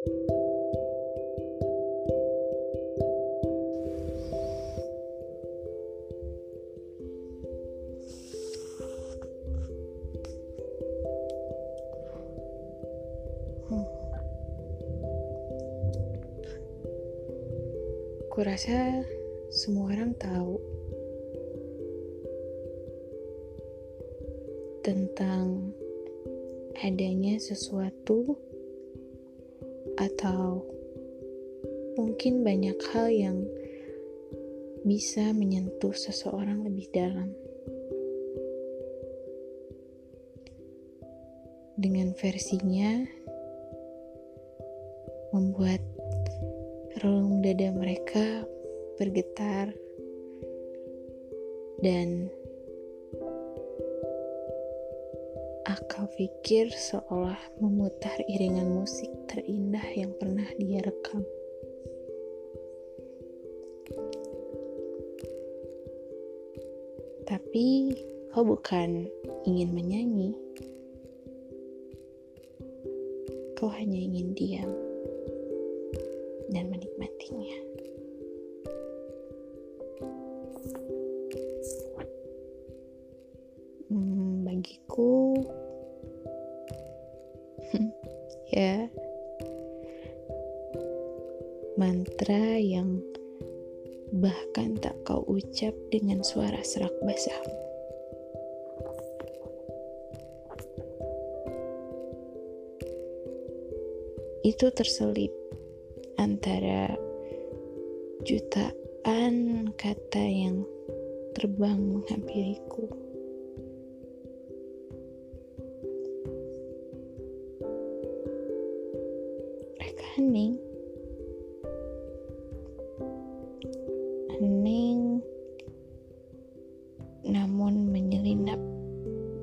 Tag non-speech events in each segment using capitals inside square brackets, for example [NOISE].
Kurasa semua orang tahu tentang adanya sesuatu atau mungkin banyak hal yang bisa menyentuh seseorang lebih dalam. Dengan versinya membuat relung dada mereka bergetar dan akal pikir seolah memutar iringan musik terindah yang pernah dia rekam. Tapi kau bukan ingin menyanyi, kau hanya ingin diam dan menikmatinya. Hmm, bagiku, [LAUGHS] ya, mantra yang bahkan tak kau ucap dengan suara serak basahmu. Itu terselip antara jutaan kata yang terbang menghampiriku. Hening. Hening namun menyelinap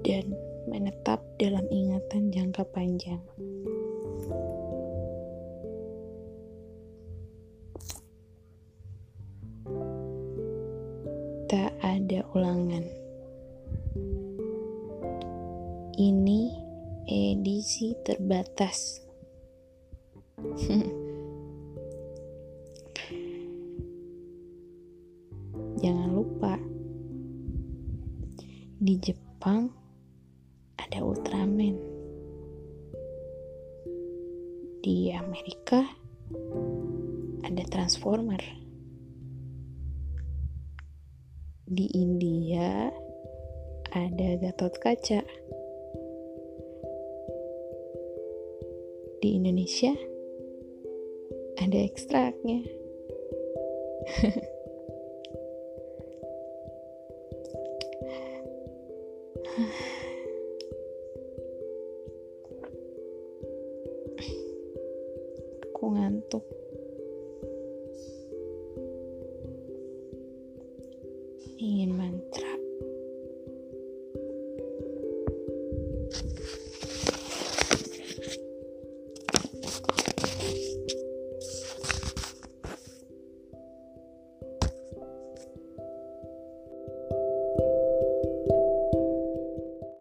dan menetap dalam ingatan jangka panjang. tak ada ulangan. Ini edisi terbatas. [LAUGHS] Jangan lupa, di Jepang ada Ultraman. Di Amerika ada Transformer. di India ada Gatot Kaca. Di Indonesia ada ekstraknya. Aku ngantuk. ingin mantra